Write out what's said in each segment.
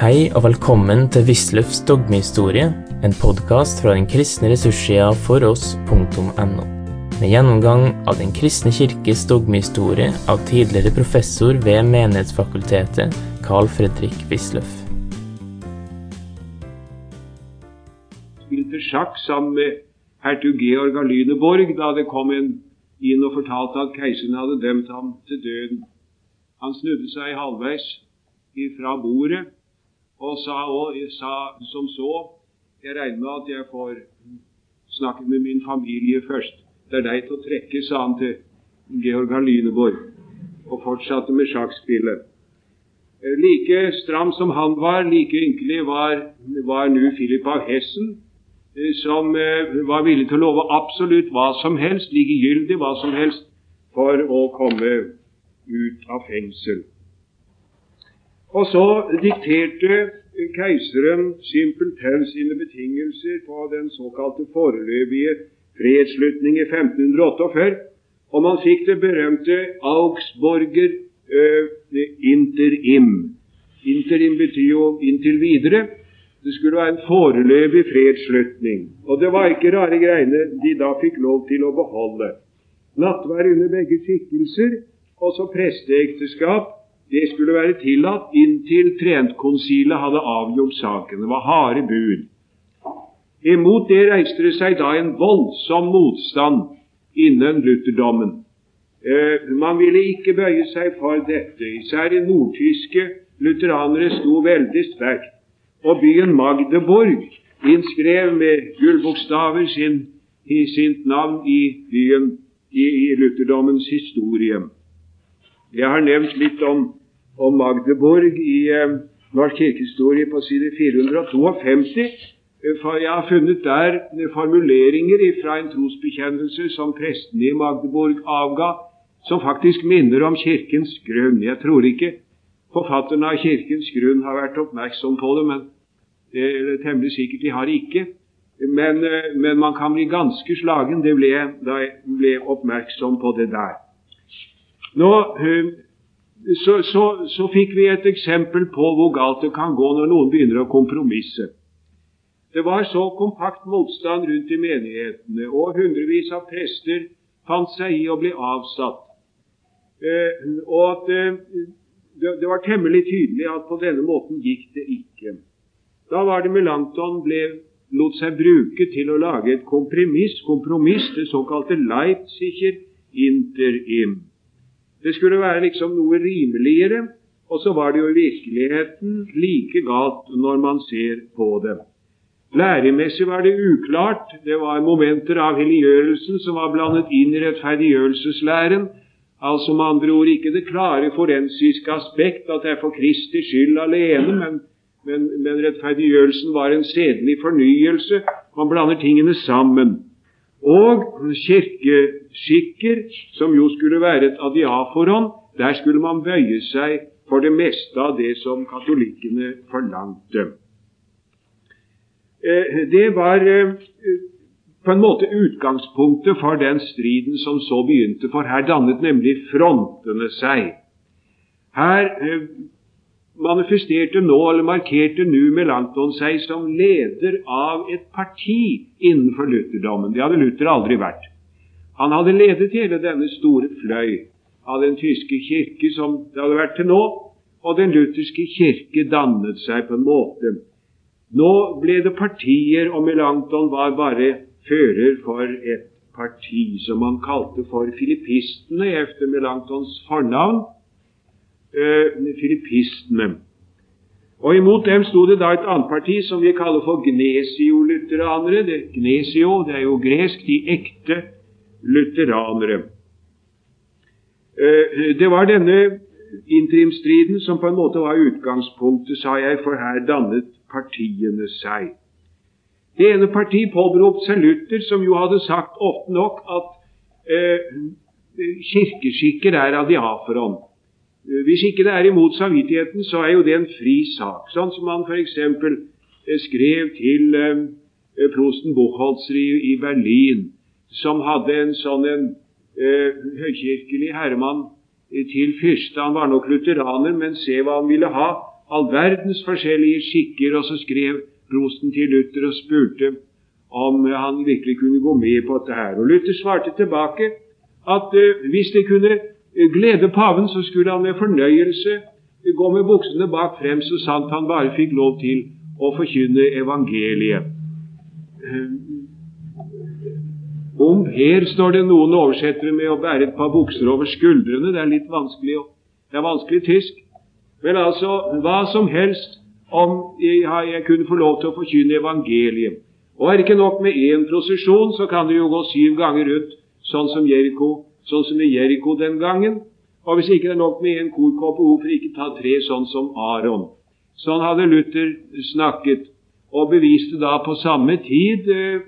Hei og velkommen til Wisløffs dogmehistorie, en podkast fra den kristne ressurssida foross.no. Med gjennomgang av Den kristne kirkes dogmehistorie av tidligere professor ved Menighetsfakultetet, Carl Fredrik Wisløff. spilte sjakk sammen med hertug Georg av Lüneborg da det kom en inn og fortalte at keiseren hadde dømt ham til døden. Han snudde seg halvveis ifra bordet og sa, og sa som så Jeg regner med at jeg får snakke med min familie først. Det er leit å trekke, sa han til Georg av Lüneborg, og fortsatte med sjakkspillet. Like stram som han var, like ynkelig var, var nå Philip av Hessen, som var villig til å love absolutt hva som helst, likegyldig hva som helst, for å komme ut av fengsel. Og så dikterte keiseren simpelthen sine betingelser på den såkalte foreløpige fredsslutning i 1548, og man fikk det berømte Augsborger uh, interim. Interim betyr jo inntil videre. Det skulle være en foreløpig fredsslutning. Og det var ikke rare greiene de da fikk lov til å beholde. Nattvær under begge skikkelser, og så presteekteskap. Det skulle være tillatt inntil Trentkonsilet hadde avgjort saken. Det var harde bud. Imot det reiste det seg da en voldsom motstand innen lutherdommen. Eh, man ville ikke bøye seg for dette. Især de nordtyske lutheranere sto veldig sterkt. Og byen Magdeborg innskrev med gullbokstaver sin, i sitt navn i byen i, i lutherdommens historie. Jeg har nevnt litt om, om Magdeborg i eh, Norsk kirkehistorie på side 452. For jeg har funnet der formuleringer fra en trosbekjennelse som prestene i Magdeborg avga, som faktisk minner om Kirkens grunn. Jeg tror ikke forfatterne av Kirkens grunn har vært oppmerksom på det, men det er temmelig sikkert de har ikke. Men, men man kan bli ganske slagen. Det ble, da jeg ble oppmerksom på det der. Nå, så, så, så fikk vi et eksempel på hvor galt det kan gå når noen begynner å kompromisse. Det var så kompakt motstand rundt i menighetene, og hundrevis av prester fant seg i å bli avsatt. Eh, og at eh, det, det, var temmelig tydelig at på denne måten gikk det ikke. Da var det Melanchthon ble, lot seg bruke til å lage et kompromiss, kompromiss det såkalte Leipziger interim. Det skulle være liksom noe rimeligere, og så var det jo i virkeligheten like galt når man ser på det. Læremessig var det uklart. Det var momenter av helliggjørelsen som var blandet inn i rettferdiggjørelseslæren. Altså med andre ord ikke det klare forensiske aspekt at det er for Kristi skyld alene, men, men, men rettferdiggjørelsen var en sedelig fornyelse. Man blander tingene sammen. Og kirkeskikker, som jo skulle være et adiaforon, der skulle man bøye seg for det meste av det som katolikkene forlangte. Det var på en måte utgangspunktet for den striden som så begynte, for her dannet nemlig frontene seg. Her manifesterte nå, eller markerte nå Melanchthon seg som leder av et parti innenfor lutherdommen. Det hadde Luther aldri vært. Han hadde ledet hele denne store fløy av den tyske kirke som det hadde vært til nå, og den lutherske kirke dannet seg på en måte nå ble det partier, og Melanchthon var bare fører for et parti som han kalte for filippistene etter Melanchthons fornavn. Uh, filippistene. Og Imot dem sto det da et annet parti som vi kaller for gnesio-lutheranere. Det, gnesio, det er jo gresk, de ekte lutheranere. Uh, det var denne interimstriden som på en måte var utgangspunktet, sa jeg, for her dannet partiene seg. Det ene partiet påberopte seg Luther, som jo hadde sagt ofte nok at eh, kirkeskikker er adiaforon. Hvis ikke det er imot samvittigheten, så er jo det en fri sak. Sånn som han f.eks. skrev til eh, prosten Buchholzer i, Berlin, som hadde en sånn en eh, høykirkelig herremann til fyrste. Han var nok lutheraner, men se hva han ville ha all verdens forskjellige skikker, og så skrev prosten til Luther og spurte om han virkelig kunne gå med på dette her. Og Luther svarte tilbake at hvis det kunne glede paven, så skulle han med fornøyelse gå med buksene bak frem så sant han bare fikk lov til å forkynne evangeliet. Uh, om her står det noen oversettere med å bære et par bukser over skuldrene. Det er litt vanskelig, det er vanskelig tysk. Men altså, hva som helst om jeg kunne få lov til å forkynne evangeliet. Og er det ikke nok med én prosesjon, så kan det jo gå syv ganger rundt, sånn som Jeriko, sånn som i Jeriko den gangen. Og hvis ikke det er nok med én korkåpe, hvorfor ikke ta tre, sånn som Aron? Sånn hadde Luther snakket og beviste da på samme tid eh,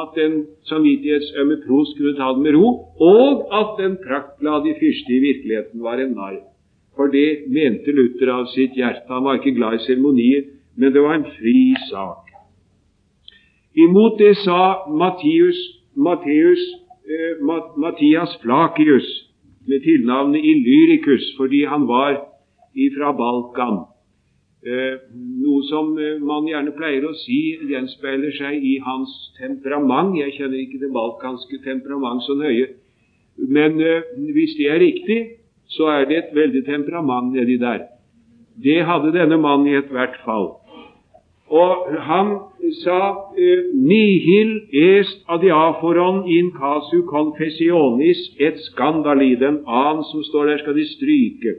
at den samvittighetsømme prost kunne ta det med ro, og at den praktglade fyrste i virkeligheten var en narr. For det mente Luther av sitt hjerte. Han var ikke glad i seremonier, men det var en fri sak. Imot det sa Matteus, Mattias Flakius med tilnavnet Illyricus fordi han var fra Balkan. Eh, noe som eh, man gjerne pleier å si gjenspeiler seg i hans temperament. Jeg kjenner ikke det balkanske temperament så nøye. Men eh, hvis det er riktig, så er det et veldig temperament nedi der. Det hadde denne mannen i ethvert fall. Og han sa nihil est adiaforon in casu confessionis et skandali. Den annen som står der, skal de stryke.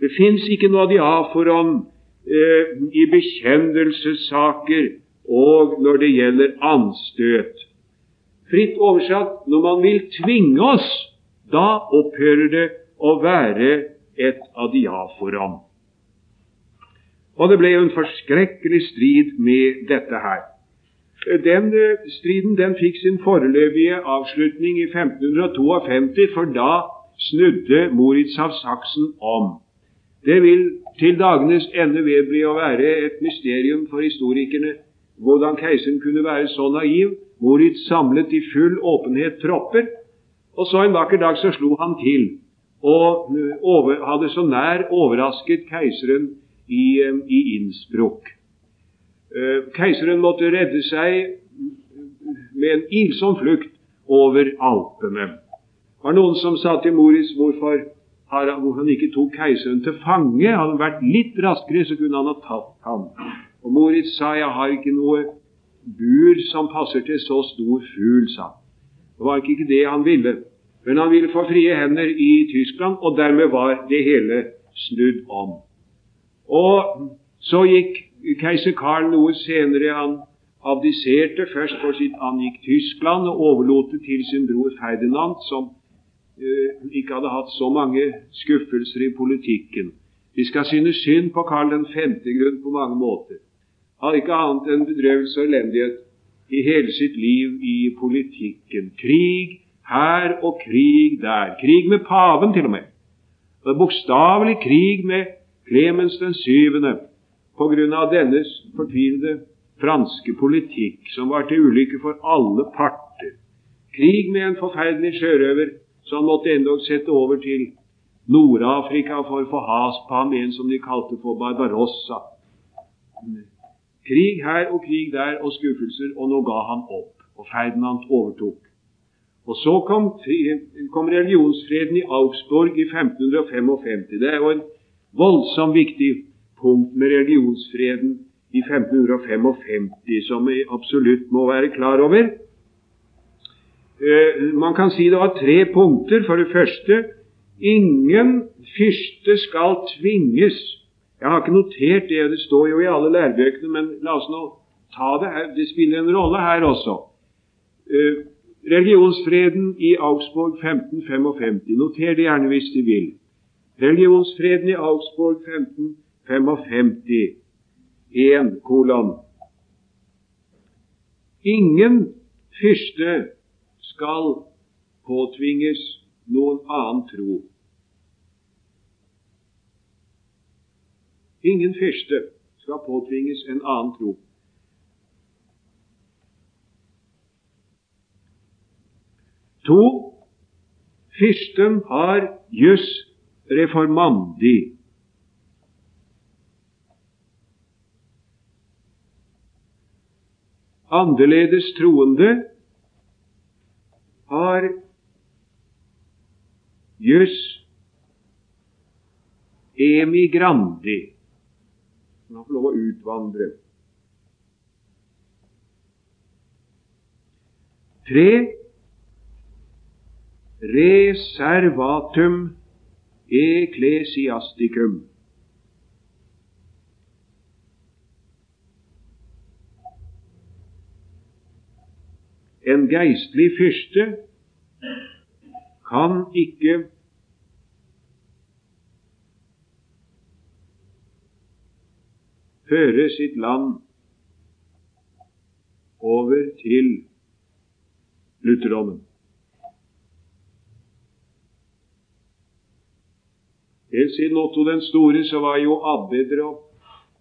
Det fins ikke noe adiaforon Eh, i bekjennelsessaker og når det gjelder anstøt. Fritt oversatt når man vil tvinge oss, da opphører det å være et adiaforan. Og det ble jo en forskrekkelig strid med dette her. Den eh, striden den fikk sin foreløpige avslutning i 1552, for da snudde Moritz av Saksen om. Det vil til dagenes ende vedbli å være et mysterium for historikerne hvordan keiseren kunne være så naiv. Moritz samlet i full åpenhet tropper, og så en vakker dag så slo han til og eh, hadde så nær overrasket keiseren i, eh, i Innsbruck. Eh, keiseren måtte redde seg med en ilsom flukt over Alpene. Det var noen som sa til Moritz hvorfor hvor han ikke tok keiseren til fange. Hadde han vært litt raskere, så kunne han ha tatt ham. Og Moritz sa jeg har ikke noe bur som passer til så stor fugl, sa. Det var ikke det han ville. Men han ville få frie hender i Tyskland, og dermed var det hele snudd om. Og så gikk keiser Karl noe senere. Han abdiserte først for sitt angikk Tyskland og overlot det til sin bror Ferdinand, som uh, ikke hadde hatt så mange skuffelser i politikken. Vi skal synes synd på Karl 5. grunn på mange måter. Han hadde ikke annet enn bedrøvelse og elendighet i hele sitt liv i politikken. Krig her og krig der. Krig med paven, til og med. Og Bokstavelig krig med Clemens den syvende på grunn av dennes fortvilede franske politikk, som var til ulykke for alle parter. Krig med en forferdelig sjørøver så han måtte endog sette over til Nord-Afrika for å få has på ham, en som de kalte for Barbarossa. Krig her og krig der og skuffelser, og nå ga han opp, og Ferdinand overtok. Og Så kom, kom religionsfreden i Augsburg i 1555. Det er jo en voldsomt viktig punkt med religionsfreden i 1555, som vi absolutt må være klar over. Eh, man kan si det var tre punkter. For det første ingen fyrste skal tvinges. Jeg har ikke notert det, det står jo i alle lærebøkene, men la oss nå ta det her. Det spiller en rolle her også. Eh, religionsfreden i Augsburg 1555. Noter det gjerne hvis de vil. Religionsfreden i Augsburg 1555. 1 kolon. Ingen fyrste skal påtvinges noen annen tro. Ingen fyrste skal påtvinges en annen tro. To. Fyrsten har jus reformandi. Annerledes troende har jus emigrandi. Han får lov å utvandre. Tre reservatum ecclesiasticum. En geistlig fyrste kan ikke føre sitt land over til lutherdommen. Helt siden Otto den store så var jo abbeder og,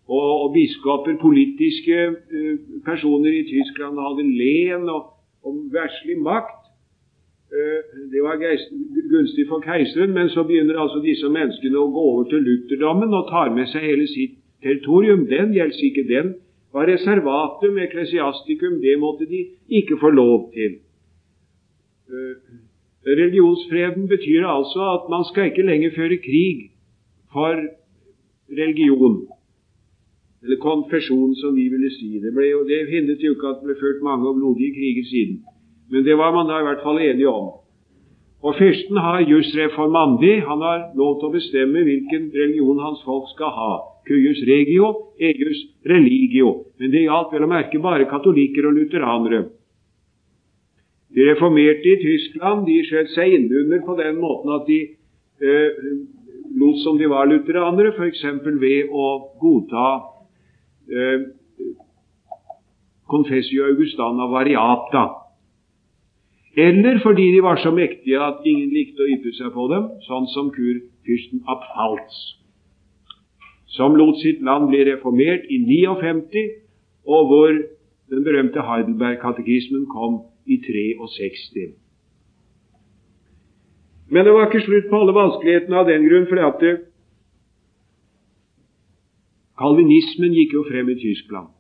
og, og biskoper politiske uh, personer i Tyskland hadde len og, og verslig makt. Uh, det var geist, gunstig for keiseren, men så begynner altså disse menneskene å gå over til lutherdommen og tar med seg hele sitt territorium. Den gjelder ikke. Den var reservatum eklesiastikum. Det måtte de ikke få lov til. Uh, Religionsfreden betyr altså at man skal ikke lenger føre krig for religion, eller konfesjon, som vi ville si. Det, ble det hindret jo ikke at det ble ført mange og blodige kriger siden, men det var man da i hvert fall enige om. Og Fyrsten har jus reformandi, han har lov til å bestemme hvilken religion hans folk skal ha. Cuius regio, eius religio. Men det gjaldt vel å merke bare katolikker og lutheranere. De reformerte i Tyskland de skjøt seg innunder på den måten at de eh, lot som de var lutheranere, f.eks. ved å godta eh, Confessio Augustana variata. Eller fordi de var så mektige at ingen likte å yppe seg på dem, sånn som kurfyrsten Abfalz, som lot sitt land bli reformert i 59, og hvor den berømte Heidelberg-katekismen kom i 63. Men det var ikke slutt på alle vanskelighetene av den grunn, fordi at det, kalvinismen gikk jo frem i Tyskland.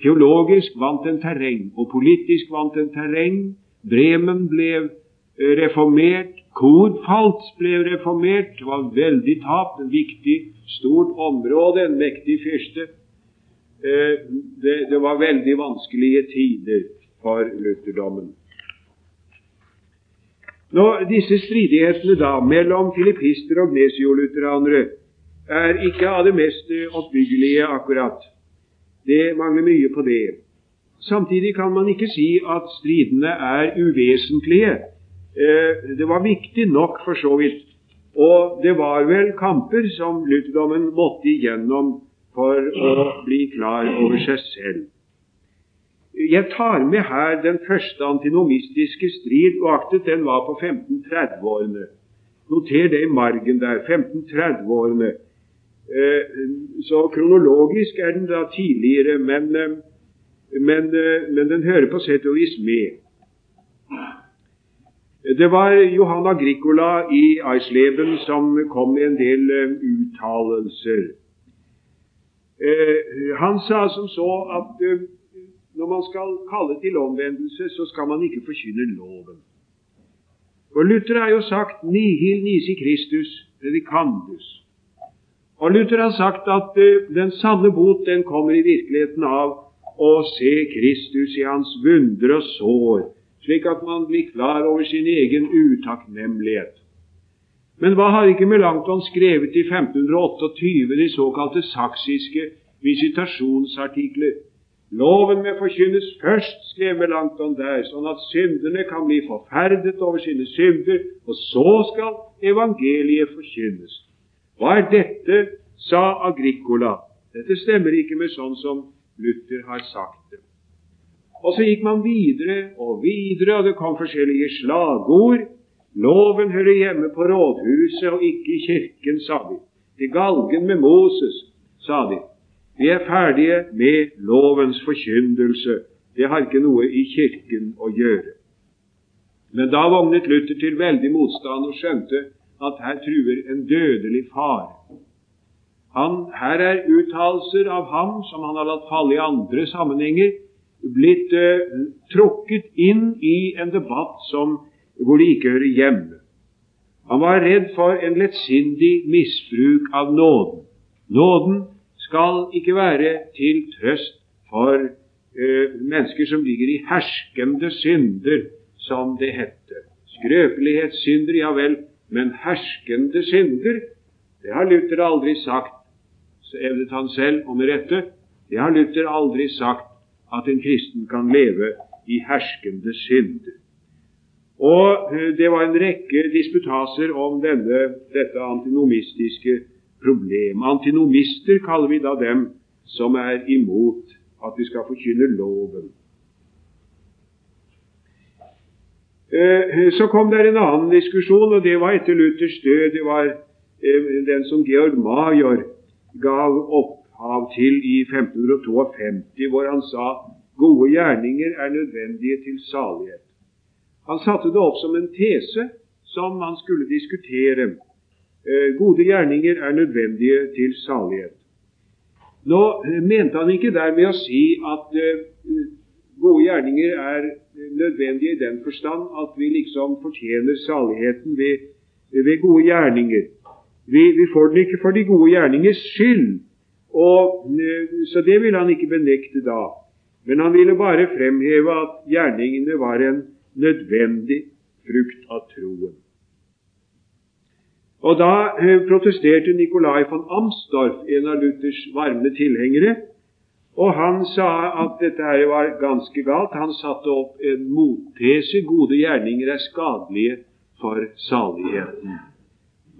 Teologisk vant en terreng, og politisk vant en terreng. Bremen ble eh, reformert. Korfalt ble reformert. Det var veldig tap. Et viktig, stort område, en mektig fyrste. Eh, det, det var veldig vanskelige tider for lutherdommen. Nå, Disse stridighetene da mellom filippister og gnesiolutheranere er ikke av det mest oppbyggelige akkurat. Det mangler mye på det. Samtidig kan man ikke si at stridene er uvesentlige. Eh, det var viktig nok, for så vidt. Og det var vel kamper som lutherdommen måtte igjennom for å bli klar over seg selv. Jeg tar med her den første antinomistiske strid, og aktet den var på 1530-årene. Noter det i margen der. 1530-årene. Eh, så kronologisk er den da tidligere, men, eh, men, eh, men den hører på sett og vis med. Det var Johan Agricola i Eisleben som kom med en del uttalelser. Han sa som så at når man skal kalle til omvendelse, så skal man ikke forkynne loven. For Luther har jo sagt 'nihil nisi Christus predicandus'. Og Luther har sagt at uh, den sanne bot den kommer i virkeligheten av å se Kristus i hans vunder og sår, slik at man blir klar over sin egen utakknemlighet. Men hva har ikke Melanchthon skrevet i 1528, de såkalte saksiske visitasjonsartikler? Loven må forkynnes først, skrev Melanchthon der, sånn at synderne kan bli forferdet over sine synder, og så skal evangeliet forkynnes. Hva er dette, sa Agricola. Dette stemmer ikke med sånn som Luther har sagt det. Og så gikk man videre og videre, og det kom forskjellige slagord. Loven hører hjemme på rådhuset og ikke i kirken, sa de. Til galgen med Moses, sa de. Vi er ferdige med lovens forkyndelse. Det har ikke noe i Kirken å gjøre. Men da vognet Luther til veldig motstand og skjønte at her truer en dødelig fare. Her er uttalelser av ham som han har latt falle i andre sammenhenger, blitt uh, trukket inn i en debatt som, hvor de ikke hører hjemme. Han var redd for en lettsindig misbruk av nåden. Nåden skal ikke være til trøst for uh, mennesker som ligger i herskende synder, som det heter. Skrøpelighetssynder, ja vel, men herskende synder, det har Luther aldri sagt, så evnet han selv, og med rette, det har Luther aldri sagt at en kristen kan leve i herskende synder. Og eh, Det var en rekke disputaser om denne, dette antinomistiske problem. Antinomister kaller vi da dem som er imot at vi skal forkynne loven. Eh, så kom det en annen diskusjon, og det var etter Luthers død. Det var eh, den som Georg Major gav opphav til i 1552, hvor han sa gode gjerninger er nødvendige til salighet. Han satte det opp som en tese som man skulle diskutere. Eh, gode gjerninger er nødvendige til salighet. Nå mente han ikke dermed å si at gode gjerninger er nødvendige i den forstand at vi liksom fortjener saligheten ved, ved gode gjerninger. Vi, vi, får den ikke for de gode gjerningers skyld, og, eh, så det ville han ikke benekte da. Men han ville bare fremheve at gjerningene var en nødvendig frukt av troen. Og Da eh, protesterte Nicolai von Amsdorf, en av Luthers varme tilhengere, og han sa at dette her var ganske galt. Han satte opp en mottese gode gjerninger er skadelige for saligheten.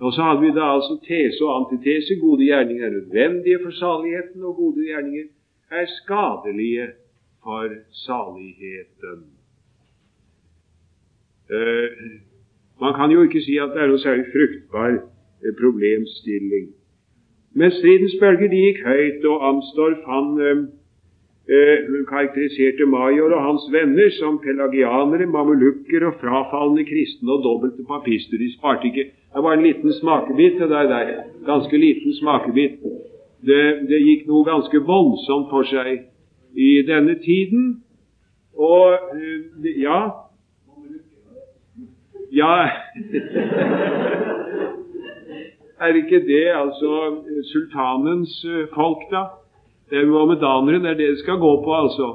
Og så hadde vi da altså tese og antitese. Gode gjerninger er nødvendige for saligheten, og gode gjerninger er skadelige for saligheten. Uh, man kan jo ikke si at det er noe særlig fruktbar uh, problemstilling. Men stridens bølger de gikk høyt, og Amsdorf, han eh, karakteriserte Major og hans venner som pelagianere, mamelukker og frafalne kristne og dobbelte papister. De sparte ikke Det var en liten smakebit det der. der. Ganske liten smakebit. Det, det gikk noe ganske voldsomt for seg i denne tiden. Og øh, ja Ja Er ikke det altså sultanens eh, folk, da? Det er muhammedanere, det er det det skal gå på, altså.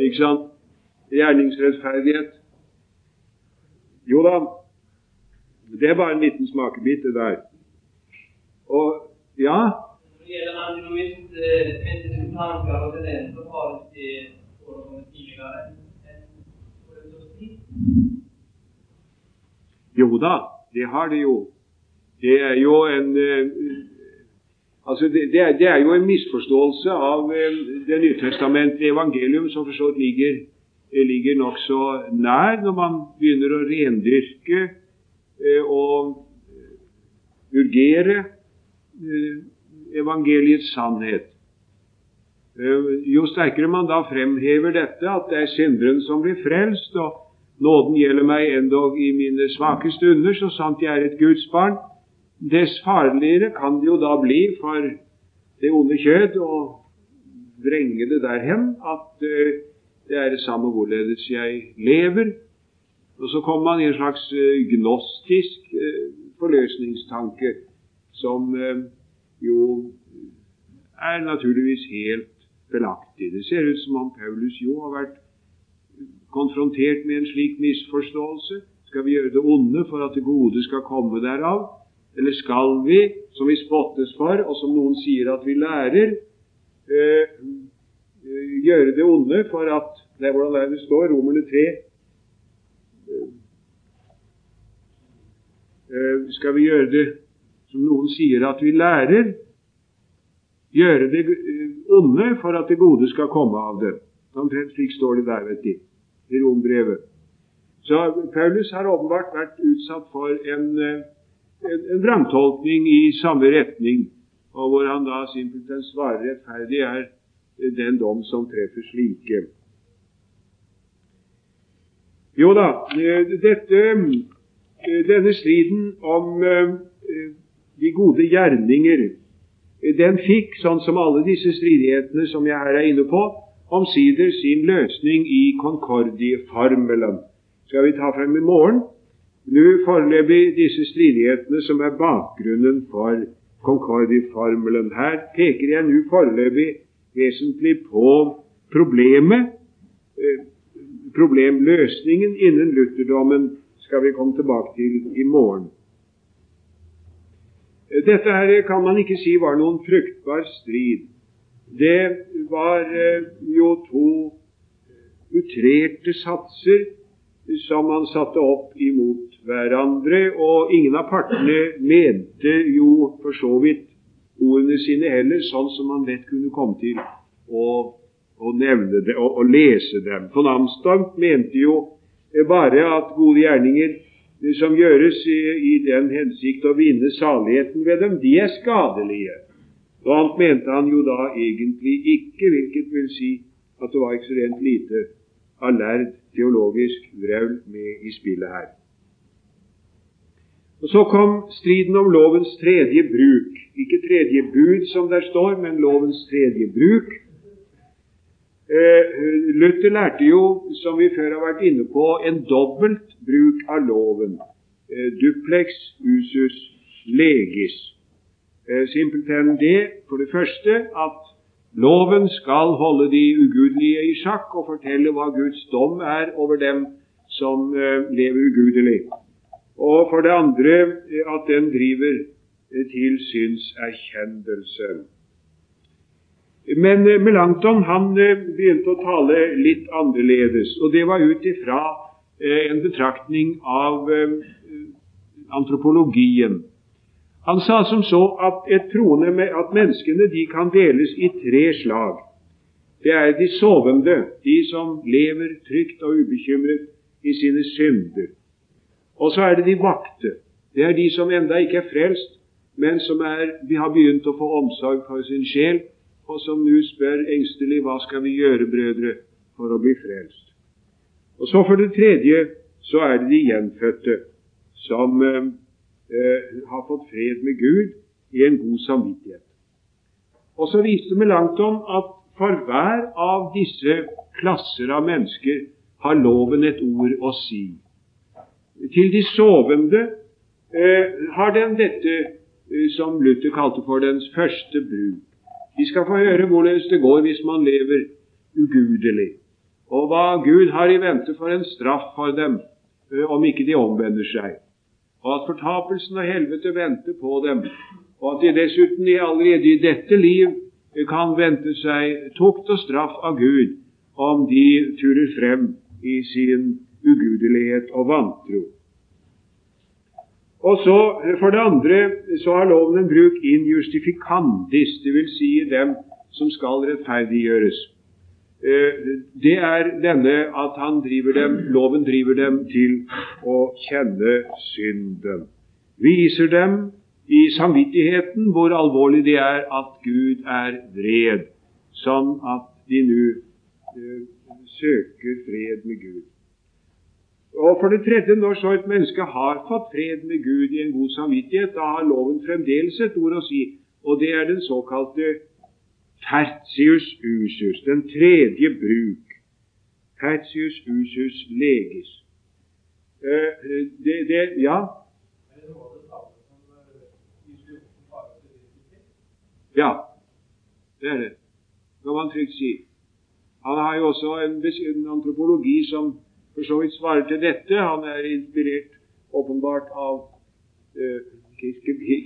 Ikke sant? Gjerningsrettferdighet. Jo da, det er bare en liten smakebit, det der. Og ja Når det Jo da, det har det jo det er jo en eh, Altså, det, det, er, det, er, jo en misforståelse av eh, Det nytestamentlige evangelium som for så vidt ligger, eh, ligger nokså nær når man begynner å rendyrke og urgere evangeliets sannhet. Jo sterkere man da fremhever dette, at det er synderen som blir frelst, og nåden gjelder meg endog i mine svake stunder, så sant jeg er et Guds barn, Dess farligere kan det jo da bli for det onde kjød å vrenge det derhen at uh, det er det samme hvorledes jeg lever. Og så kommer man i en slags uh, gnostisk uh, forløsningstanke som jo er naturligvis helt belagt. Det ser ut som om Paulus jo har vært konfrontert med en slik misforståelse. Skal vi gjøre det onde for at det gode skal komme derav? Eller skal vi, som vi spottes for, og som noen sier at vi lærer, øh, gjøre det onde for at Det er hvordan det står, Romerne 3 øh, Skal vi gjøre det som noen sier at vi lærer, gjøre det onde for at det gode skal komme av det. Omtrent slik står det der, vet de, i rombrevet. Så Paulus har åpenbart vært utsatt for en en, en vrangtolkning i samme retning, og hvor han da simpelthen svarer rettferdig er den dom som treffer slike. Jo da, dette, denne striden om eh, de gode gjerninger, den fikk, sånn som alle disse stridighetene som jeg her er inne på, omsider sin løsning i Concordie-formelen. Skal vi ta frem i morgen. Nå foreløpig disse stridighetene som er bakgrunnen for Concordie-formelen. Her peker jeg nå foreløpig vesentlig på problemet, eh, problemløsningen innen lutherdommen skal vi komme tilbake til i morgen. Dette her kan man ikke si var noen fruktbar strid. Det var eh, jo to utrerte satser som man satte opp imot hverandre, og ingen av partene mente jo for så vidt ordene sine heller, sånn som man lett kunne komme til å, å nevne det og, lese dem. Von Amstamp mente jo bare at gode gjerninger som gjøres i, i den hensikt å vinne saligheten ved dem, de er skadelige. Noe annet mente han jo da egentlig ikke, hvilket vil si at det var ikke så rent lite av lærd teologisk vrøvl med i spillet her. Og Så kom striden om lovens tredje bruk. Ikke tredje bud, som der står, men lovens tredje bruk. Eh, Luther lærte jo, som vi før har vært inne på, en dobbelt bruk av loven. Eh, duplex usus legis. Eh, simpelthen det, for det første, at loven skal holde de ugudelige i sjakk og fortelle hva Guds dom er over dem som lever ugudelig. Og for det andre at den driver til synserkjennelse. Men eh, Melanchthon han eh, begynte å tale litt annerledes, og det var ut ifra eh, en betraktning av antropologien. Han sa som så at troende at menneskene de kan deles i tre slag. Det er de sovende, de som lever trygt og ubekymret i sine synder. Og så er det de vakte. Det er de som enda ikke er frelst, men som er, de har begynt å få omsorg for sin sjel, og som nå spør engstelig hva skal vi gjøre, brødre, for å bli frelst. Og så for det tredje så er det de gjenfødte som eh, eh, har fått fred med Gud i en god samvittighet. Og så viste Melanchthon at for hver av disse klasser av mennesker har loven et ord å si. Til de sovende eh, har den dette eh, som Luther kalte for dens første bruk. Vi skal få høre hvordan det går hvis man lever ugudelig, og hva Gud har i vente for en straff for dem om ikke de omvender seg, og at fortapelsen og helvete venter på dem, og at de dessuten allerede i dette liv kan vente seg tukt og straff av Gud om de turer frem i sin ugudelighet og vantro. Og så, For det andre så har loven en bruk in justificandis, dvs. Si dem som skal rettferdiggjøres. Eh, det er denne at han driver dem, loven driver dem til å kjenne synden. Viser dem i samvittigheten hvor alvorlig det er at Gud er vred, sånn at de nå eh, søker fred med Gud. Og for det tredje, når så et menneske har fått fred med Gud i en god samvittighet, da har loven fremdeles et ord å si, og det er den såkalte tertius usus, den tredje bruk. Tertius usus legis. Eh, det, det, ja? Ja, det er det. kan man trygt si. Han har jo også en, en antropologi som for så vidt svarer til dette. Han er inspirert åpenbart av eh,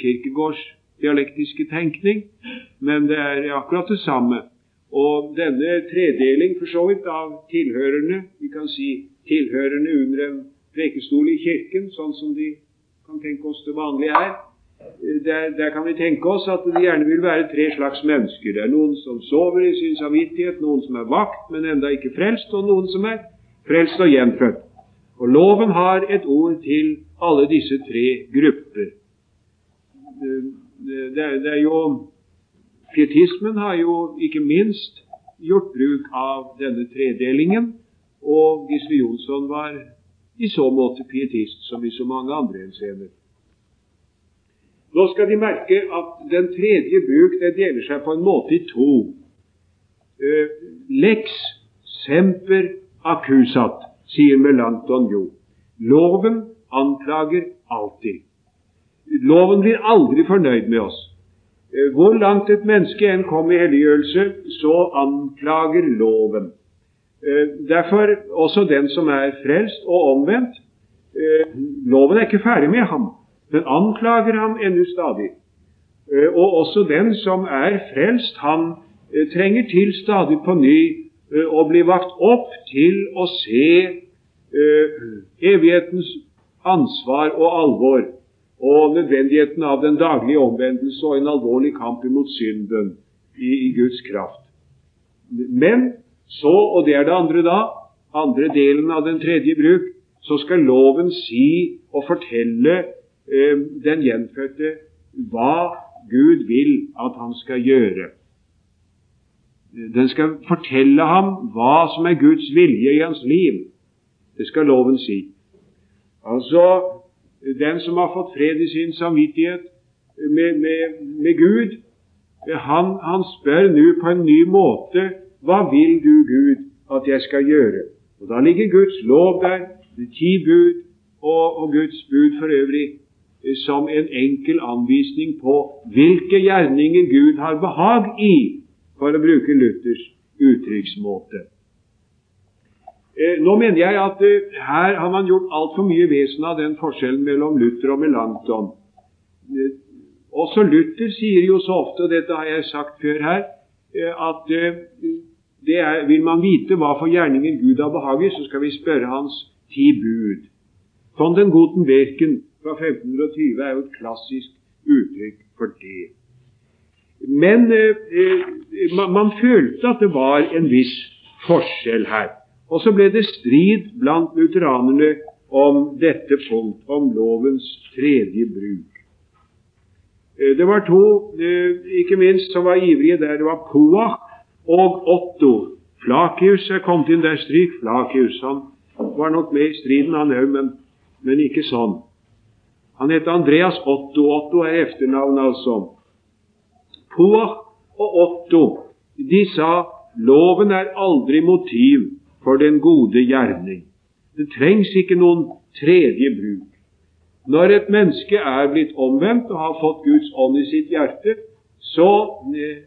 Kirkegårds dialektiske tenkning, men det er akkurat det samme. Og denne tredeling for så vidt av tilhørerne, vi kan si tilhørerne under en prekestol i kirken, sånn som de kan tenke oss det vanlige er, eh, der, der, kan vi tenke oss at det gjerne vil være tre slags mennesker. Det er noen som sover i sin samvittighet, noen som er vakt, men enda ikke frelst, og noen som er frelst og gjenfødt. Og loven har et ord til alle disse tre grupper. Det er, det er jo Pietismen har jo ikke minst gjort bruk av denne tredelingen, og Gisle Jonsson var i så måte pietist som i så mange andre henseender. Nå skal de merke at den tredje bruk det deler seg på en måte i to. eh, lex semper accusat, sier Melanchthon jo. Loven anklager alltid. Loven blir aldri fornøyd med oss. Eh, hvor langt et menneske enn kom i helliggjørelse, så anklager loven. Eh, derfor også den som er frelst og omvendt. Eh, loven er ikke ferdig med ham. Den anklager ham ennå stadig. Og også den som er frelst, han trenger til stadig på ny å bli vakt opp til å se evighetens ansvar og alvor og nødvendigheten av den daglige omvendelse og en alvorlig kamp imot synden i, i Guds kraft. Men så, og det er det andre da, andre delen av den tredje bruk, så skal loven si og fortelle eh, den gjenfødte hva Gud vil at han skal gjøre. Den skal fortelle ham hva som er Guds vilje i hans liv. Det skal loven si. Altså, den som har fått fred i sin samvittighet med, med, med Gud, han, han spør nå på en ny måte hva vil du, Gud, at jeg skal gjøre? Og Da ligger Guds lov der, de ti bud og, og Guds bud for øvrig, som en enkel anvisning på hvilke gjerninger Gud har behag i, for å bruke Luthers uttrykksmåte. Eh, nå mener jeg at eh, her har man gjort altfor mye vesen av den forskjellen mellom Luther og Melanchthon. Eh, også Luther sier jo så ofte, og dette har jeg sagt før her, at er, vil man vite hva for gjerninger Gud har behag i, så skal vi spørre Hans ti bud. Von den guten Werken fra 1520 er jo et klassisk uttrykk for det. Men man følte at det var en viss forskjell her. Og så ble det strid blant lutheranerne om dette punkt, om lovens tredje bruk. Eh, det var to, eh, ikke minst, som var ivrige der. Det var Poach og Otto. Flakius er kommet inn der. Stryk Flakius. Han var nok med i striden, han òg, men, men, ikke sånn. Han het Andreas Otto. Otto er efternavn, altså. Poach og Otto de sa loven er aldri motiv for den gode gjerning. Det trengs ikke noen tredje bruk. Når et menneske er blitt omvendt og har fått Guds ånd i sitt hjerte, så eh,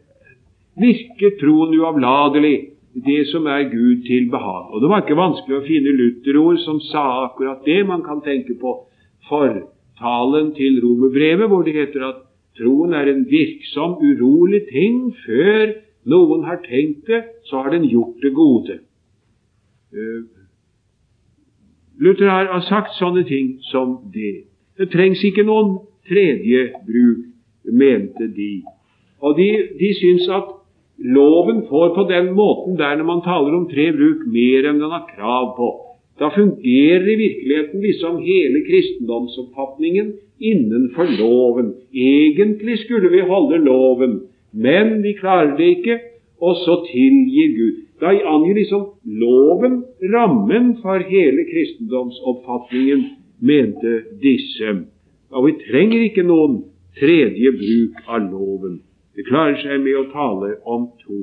virker troen uavlatelig det som er Gud til behag. Og Det var ikke vanskelig å finne lutherord som sa akkurat det. Man kan tenke på fortalen til romerbrevet, hvor det heter at troen er en virksom, urolig ting. Før noen har tenkt det, så har den gjort det gode. Eh, Luther har sagt sånne ting som det. Det trengs ikke noen tredje bruk, mente de. Og de, de syns at loven får på den måten der når man taler om tre bruk, mer enn den har krav på. Da fungerer i virkeligheten liksom hele kristendomsoppfatningen innenfor loven. Egentlig skulle vi holde loven, men vi klarer det ikke, og så tilgir Gud. Da angir liksom loven rammen for hele kristendomsoppfatningen, mente disse. Og vi trenger ikke noen tredje bruk av loven. Det klarer seg med å tale om to.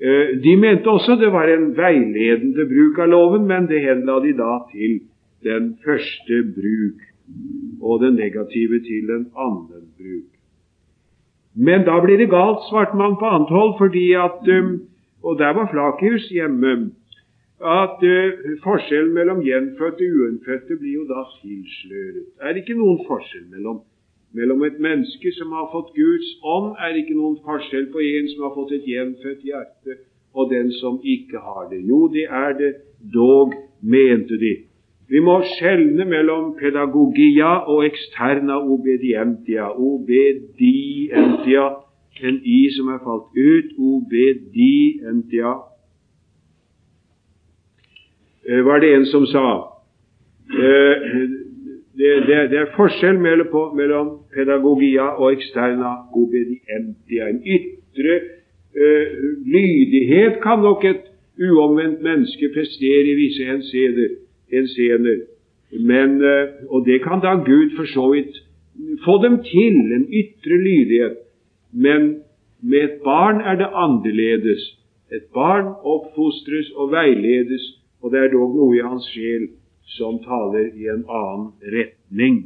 Eh, de mente også det var en veiledende bruk av loven, men det henla de da til den første bruk, og den negative til den annen bruk. Men da blir det galt, svarte man på annet hold, fordi at um, Og der var Flakius hjemme. At uh, forskjellen mellom gjenfødte og uinnfødte blir jo da tilsløret. Er det ikke noen forskjell mellom, mellom et menneske som har fått Guds ånd, er det ikke noen forskjell på en som har fått et gjenfødt hjerte, og den som ikke har det? Jo, det er det dog, mente de. Vi må skjelne mellom pedagogia og externa obedientia. Obedientia, en i som er falt ut. Obedientia eh, var det en som sa. Eh, det, det, det er forskjell mellom, mellom pedagogia og externa obedientia. En ytre uh, lydighet kan nok et uomvendt menneske prestere i visse henseender henseender. Men, eh, og det kan da Gud for så vidt få dem til, en ytre lydighet. Men Med et barn er det annerledes. Et barn oppfostres og veiledes, og det er dog noe i hans sjel som taler i en annen retning.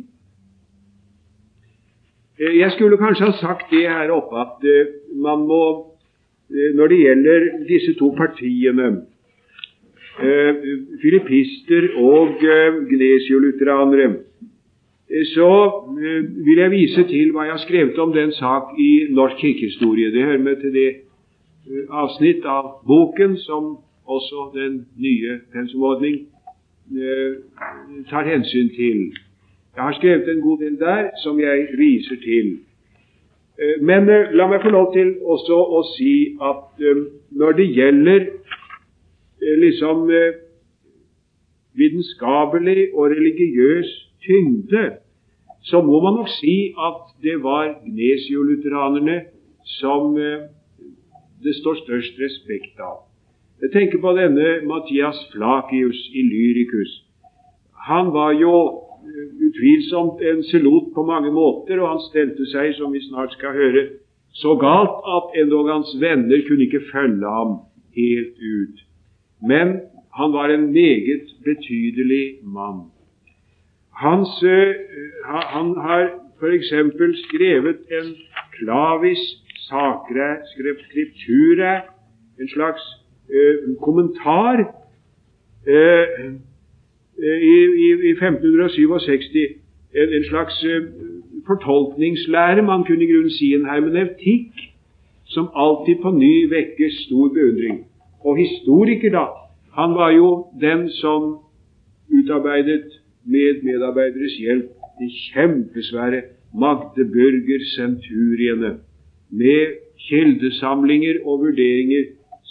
Eh, jeg skulle kanskje ha sagt det her oppe at eh, man må, når det gjelder disse to partiene, filippister og gnesiolutheranere, så vil jeg vise til hva jeg har skrevet om den sak i Norsk kirkehistorie. Det hører med til det avsnitt av boken som også den nye pensumordning tar hensyn til. Jeg har skrevet en god del der som jeg viser til. Eh, men eh, la meg få lov til også å si at eh, når det gjelder liksom vitenskapelig og religiøs tyngde, så må man nok si at det var gnesiolutheranerne som det står størst respekt av. Jeg tenker på denne Mathias Flakius i Lyricus. Han var jo utvilsomt en selot på mange måter, og han stelte seg, som vi snart skal høre, så galt at endog hans venner kunne ikke følge ham helt ut. Men han var en meget betydelig mann. Hans, han har f.eks. skrevet en klavis sakre skriptura, en slags uh, kommentar uh, i, i 1567 en, en slags uh, fortolkningslære, man kunne i grunnen si en hermeneutikk, som alltid på ny vekker stor beundring. Og historiker, da, han var jo den som utarbeidet med medarbeideres hjelp de kjempesvære Magdeburger-senturiene med kildesamlinger og vurderinger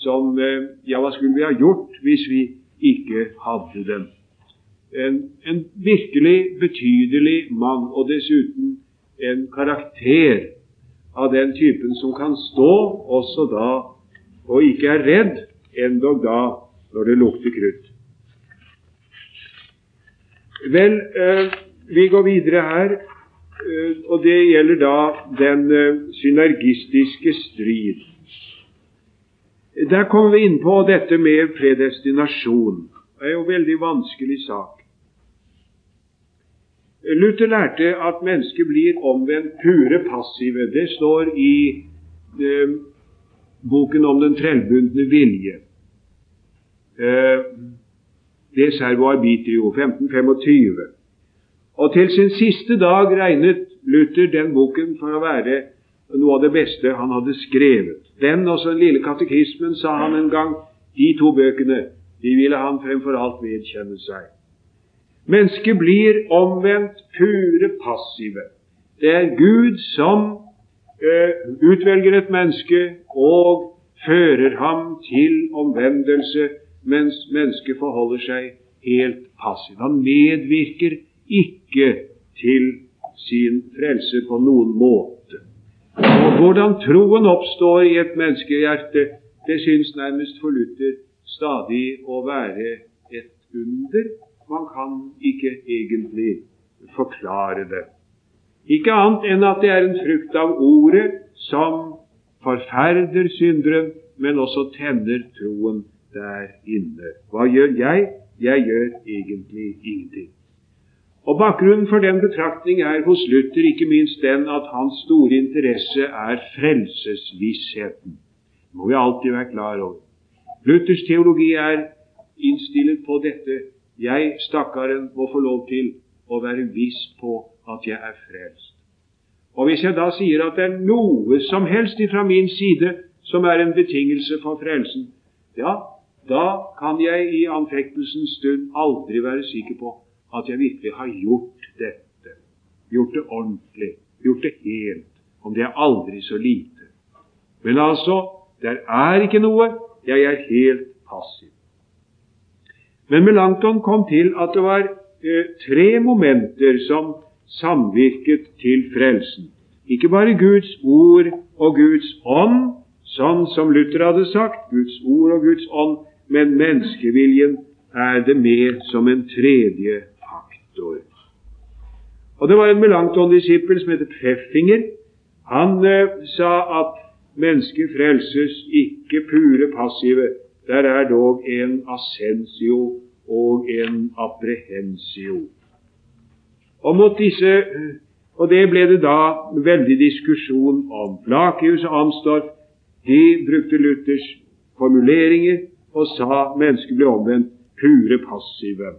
som eh, Ja, hva skulle vi ha gjort hvis vi ikke hadde dem? en, en virkelig betydelig mann, og dessuten en karakter av den typen som kan stå også da og ikke er redd, endog da når det lukter krutt. Vel, eh, vi går videre her, eh, og det gjelder da den eh, synergistiske strid. Der kommer vi inn på dette med predestinasjon. Det er jo en veldig vanskelig sak. Luther lærte at mennesket blir omvendt pure passive. Det står i eh, boken om den trellbundne vilje. Eh, det er Servo Arbitrio, 1525. Og til sin siste dag regnet Luther den boken for å være noe av det beste han hadde skrevet. Den og den lille katekismen, sa han en gang, de to bøkene, de ville han fremfor alt vedkjenne seg. Mennesket blir omvendt pure passive. Det er Gud som utvelger et menneske og fører ham til omvendelse, mens mennesket forholder seg helt passivt. Han medvirker ikke til sin frelse på noen måte. Og Hvordan troen oppstår i et menneskehjerte, det syns nærmest for Luther stadig å være et under man kan ikke egentlig forklare det. Ikke annet enn at det er en frukt av ordet som forferder synderen, men også tenner troen der inne. Hva gjør jeg? Jeg gjør egentlig ingenting. Og Bakgrunnen for den betraktning er hos Luther ikke minst den at hans store interesse er frelsesvissheten. Det må vi alltid være klar over. Luthers teologi er innstilt på dette jeg, stakkaren, må få lov til å være viss på at jeg er frelst. Og Hvis jeg da sier at det er noe som helst fra min side som er en betingelse for frelsen, ja, da kan jeg i anfektelsens stund aldri være sikker på at jeg virkelig har gjort dette. Gjort det ordentlig. Gjort det helt. Om det er aldri så lite. Men altså, der er ikke noe. Jeg er helt passiv. Men Melanchthon kom til at det var eh, tre momenter som samvirket til frelsen. Ikke bare Guds ord og Guds ånd, sånn som Luther hadde sagt, Guds ord og Guds ånd, men menneskeviljen er det med som en tredje faktor. Og Det var en melankton-disippel som heter Pfeffinger. Han eh, sa at mennesket frelses, ikke pure passive. Der er dog en assensio og en apprehensio. Og, mot disse, og det ble det da veldig diskusjon om. Flakius og Amstorff de brukte Luthers formuleringer og sa mennesket ble omvendt pure passive.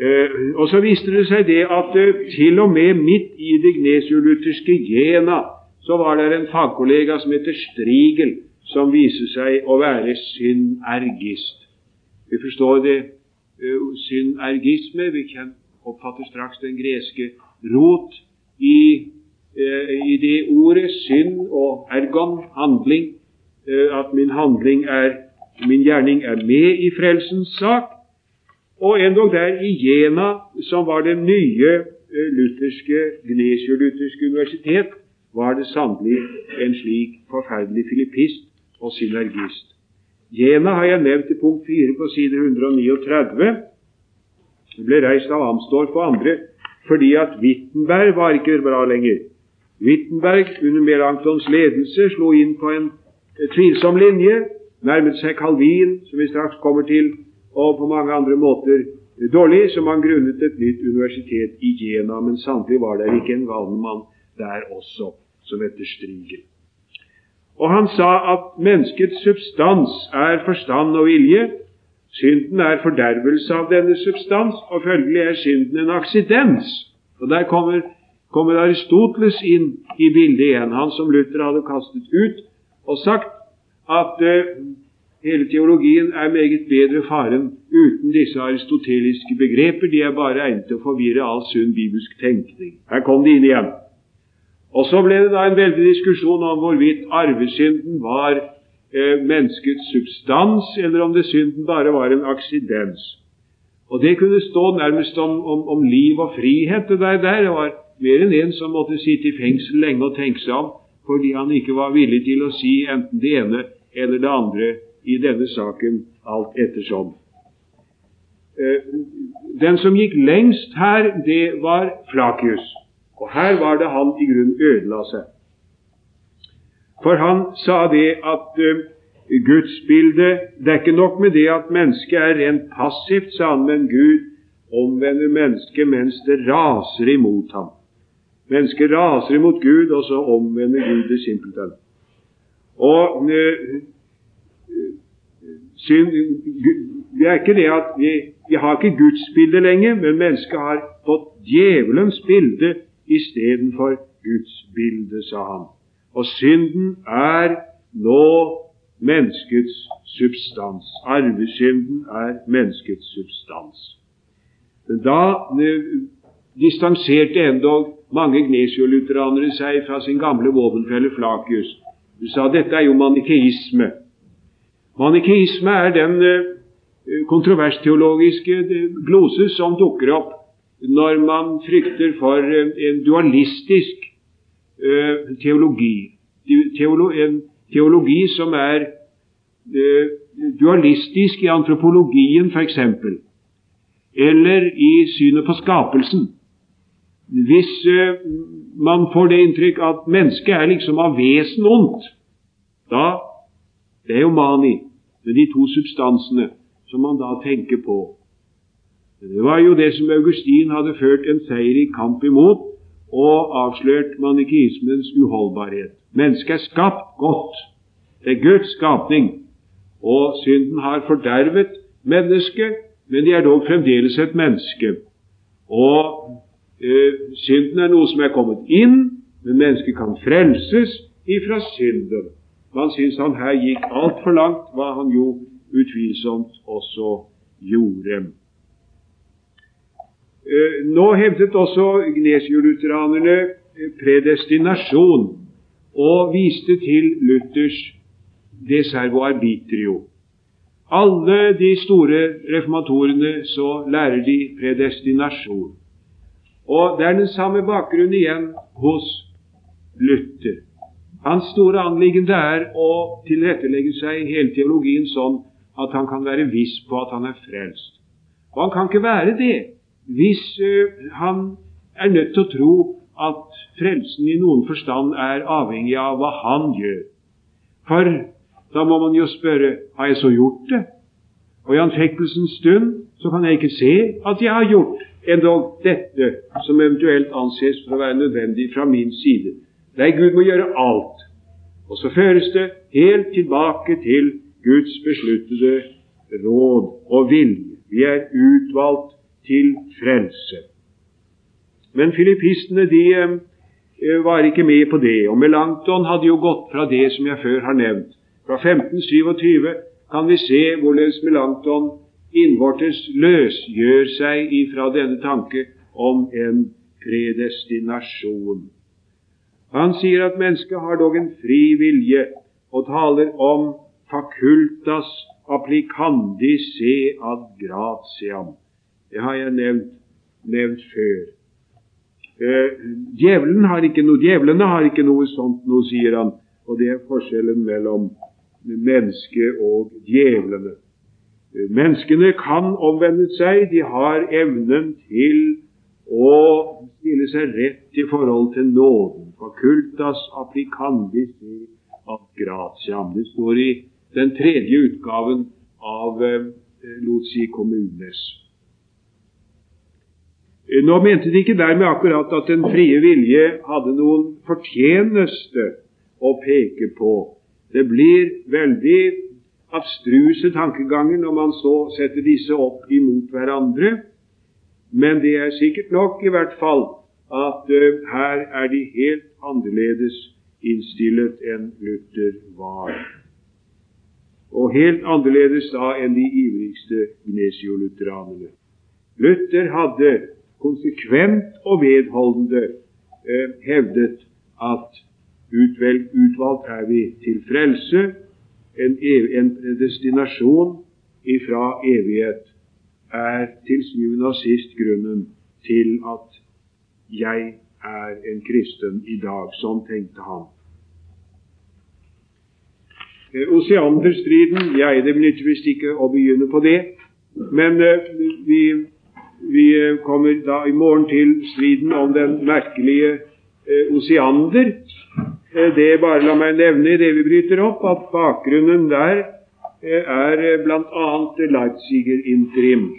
Eh, og så viste det seg det at eh, til og med midt i det gnesiolutherske Jena så var det en fagkollega som heter Strigel, som viser seg å være synergist. Vi forstår det uh, synergisme. Vi kan oppfatte straks den greske rot i, eh, i det ordet synd og ergon, handling. Eh, at min handling er min gjerning er med i frelsens sak. Og endog der i Jena, som var det nye lutherske, gnesiolutherske universitet, var det sannelig en slik forferdelig filippist og synergist. Jena har jeg nevnt i punkt 4 på side 139. Det ble reist av Amstorff og andre fordi at Wittenberg var ikke bra lenger. Wittenberg under Melanchtons ledelse slo inn på en tvilsom linje, nærmet seg Calvin, som vi straks kommer til, og på mange andre måter dårlig, som han grunnet et nytt universitet i Jena. Men sannelig var det ikke en Wallenmann der også, som heter Striegel. Og han sa at menneskets substans er forstand og vilje. Synden er fordervelse av denne substans, og følgelig er synden en aksidens. Og Der kommer, kommer Aristoteles inn i bildet igjen, han som Luther hadde kastet ut og sagt at uh, hele teologien er meget bedre faren uten disse aristoteliske begreper. De er bare egnet til å forvirre all sunn bibelsk tenkning. Her kom de inn igjen. Og Så ble det da en veldig diskusjon om hvorvidt arvesynden var menneskets substans, eller om det synden bare var en aksidens. Og Det kunne stå nærmest om, om, om liv og frihet. Det der, der. Det var mer enn en som måtte sitte i fengsel lenge og tenke seg om, fordi han ikke var villig til å si enten det ene eller det andre i denne saken, alt ettersom. Eh, den som gikk lengst her, det var Flakius. Og her var det han i grunnen ødela seg. For han sa det at uh, gudsbildet Det er ikke nok med det at mennesket er rent passivt, sa han, men Gud omvender mennesket mens det raser imot ham. Mennesket raser imot Gud, og så omvender Gud det simpelthen. Og uh, synd, det er ikke det at vi, vi har ikke Guds bilde lenger, men mennesket har fått djevelens bilde istedenfor Guds bilde, sa han. Og synden er nå menneskets substans. Arvesynden er menneskets substans. Da eh, distanserte endog mange gnesiolutheranere seg fra sin gamle våpenfelle Flakius. Du sa dette er jo manikeisme. Manikeisme er den eh, kontroversteologiske eh, glose som dukker opp når man frykter for en dualistisk teologi. Teolo en teologi som er uh, dualistisk i antropologien, f.eks., eller i synet på skapelsen. Hvis uh, man får det inntrykk at mennesket er liksom av vesen ondt, da Det er jo mani med de to substansene som man da tenker på. Det var jo det som Augustin hadde ført en seier i kamp imot og avslørt manikismens uholdbarhet. Mennesket er skapt godt. Det er Guds skapning. Og synden har fordervet mennesket, men de er dog fremdeles et menneske. Og eh, synden er noe som er kommet inn, men mennesket kan frelses ifra synden. Man syns han her gikk altfor langt, hva han jo utvilsomt også gjorde. Eh, nå hevdet også gnesiolutheranerne eh, predestinasjon og viste til Luthers de servo arbitrio. Alle de store reformatorene så lærer de predestinasjon. Og det er den samme bakgrunnen igjen hos Luther. Hans store anliggende er å tilrettelegge seg i hele teologien sånn at han kan være viss på at han er frelst. Og han kan ikke være det hvis uh, han er nødt til å tro at frelsen i noen forstand er avhengig av hva han gjør. For da må man jo spørre har jeg så gjort det? Og i anfektelsens stund så kan jeg ikke se at jeg har gjort endog dette som eventuelt anses for å være nødvendig fra min side. Nei, Gud må gjøre alt. Og så føres det helt tilbake til Guds besluttede råd og vilje. Vi er utvalgt til frelse. Men filippistene de eh, var ikke med på det, og Melanchthon hadde jo gått fra det som jeg før har nevnt. Fra 1527 kan vi se hvorledes Melanchthon innvortes løsgjør seg ifra denne tanke om en predestinasjon. Han sier at mennesket har dog en fri vilje, og taler om facultas applicandi se ad gratiam. Det har jeg nevnt, nevnt før. Eh, djevelen har ikke noe, Djevlene har ikke noe sånt noe, sier han. Og det er forskjellen mellom mennesket og djevlene. Eh, menneskene kan omvende seg. De har evnen til å stille seg rett i forhold til nåden. Facultas applicandis ad gratiam. Det står i den tredje utgaven av eh, Lotsi kommunes. Nå mente de ikke dermed akkurat at den frie vilje hadde noen fortjeneste å peke på. Det blir veldig abstruse tankeganger når man så setter disse opp imot hverandre, men det er sikkert nok i hvert fall at uh, her er de helt annerledes innstillet enn Luther var. Og helt annerledes da enn de ivrigste gnesiolutheranerne. Luther hadde konsekvent og vedholdende eh, hevdet at utvelg, utvalgt er vi til frelse, en, en destinasjon ifra evighet er til syvende og sist grunnen til at jeg er en kristen i dag. Sånn tenkte han. Eh, Oseanderstriden Jeg Det nytter visst ikke å begynne på det, men eh, vi vi eh, kommer da i morgen til striden om den merkelige eh, Osiander. Eh, det bare la meg nevne i det vi bryter opp, at bakgrunnen der eh, er bl.a. Leipziger interim,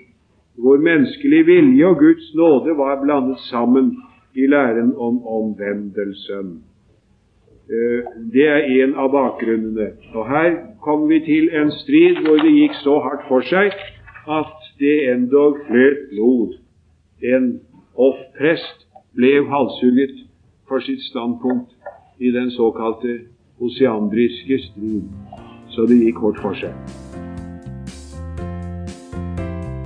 hvor menneskelig vilje og Guds nåde var blandet sammen i læren om omvendelsen. Det er en av bakgrunnene. Og Her kom vi til en strid hvor det gikk så hardt for seg at det endog fløt blod. En hoffprest ble halshugget for sitt standpunkt i den såkalte oseandriske strid. Så det gikk kort for seg.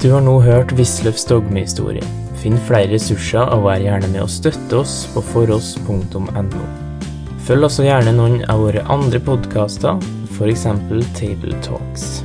Du har nå hørt Wisløffs dogmehistorie. Finn flere ressurser og vær gjerne med å støtte oss på foross.no. Følg også gjerne noen av våre andre podkaster, f.eks. Table Talks.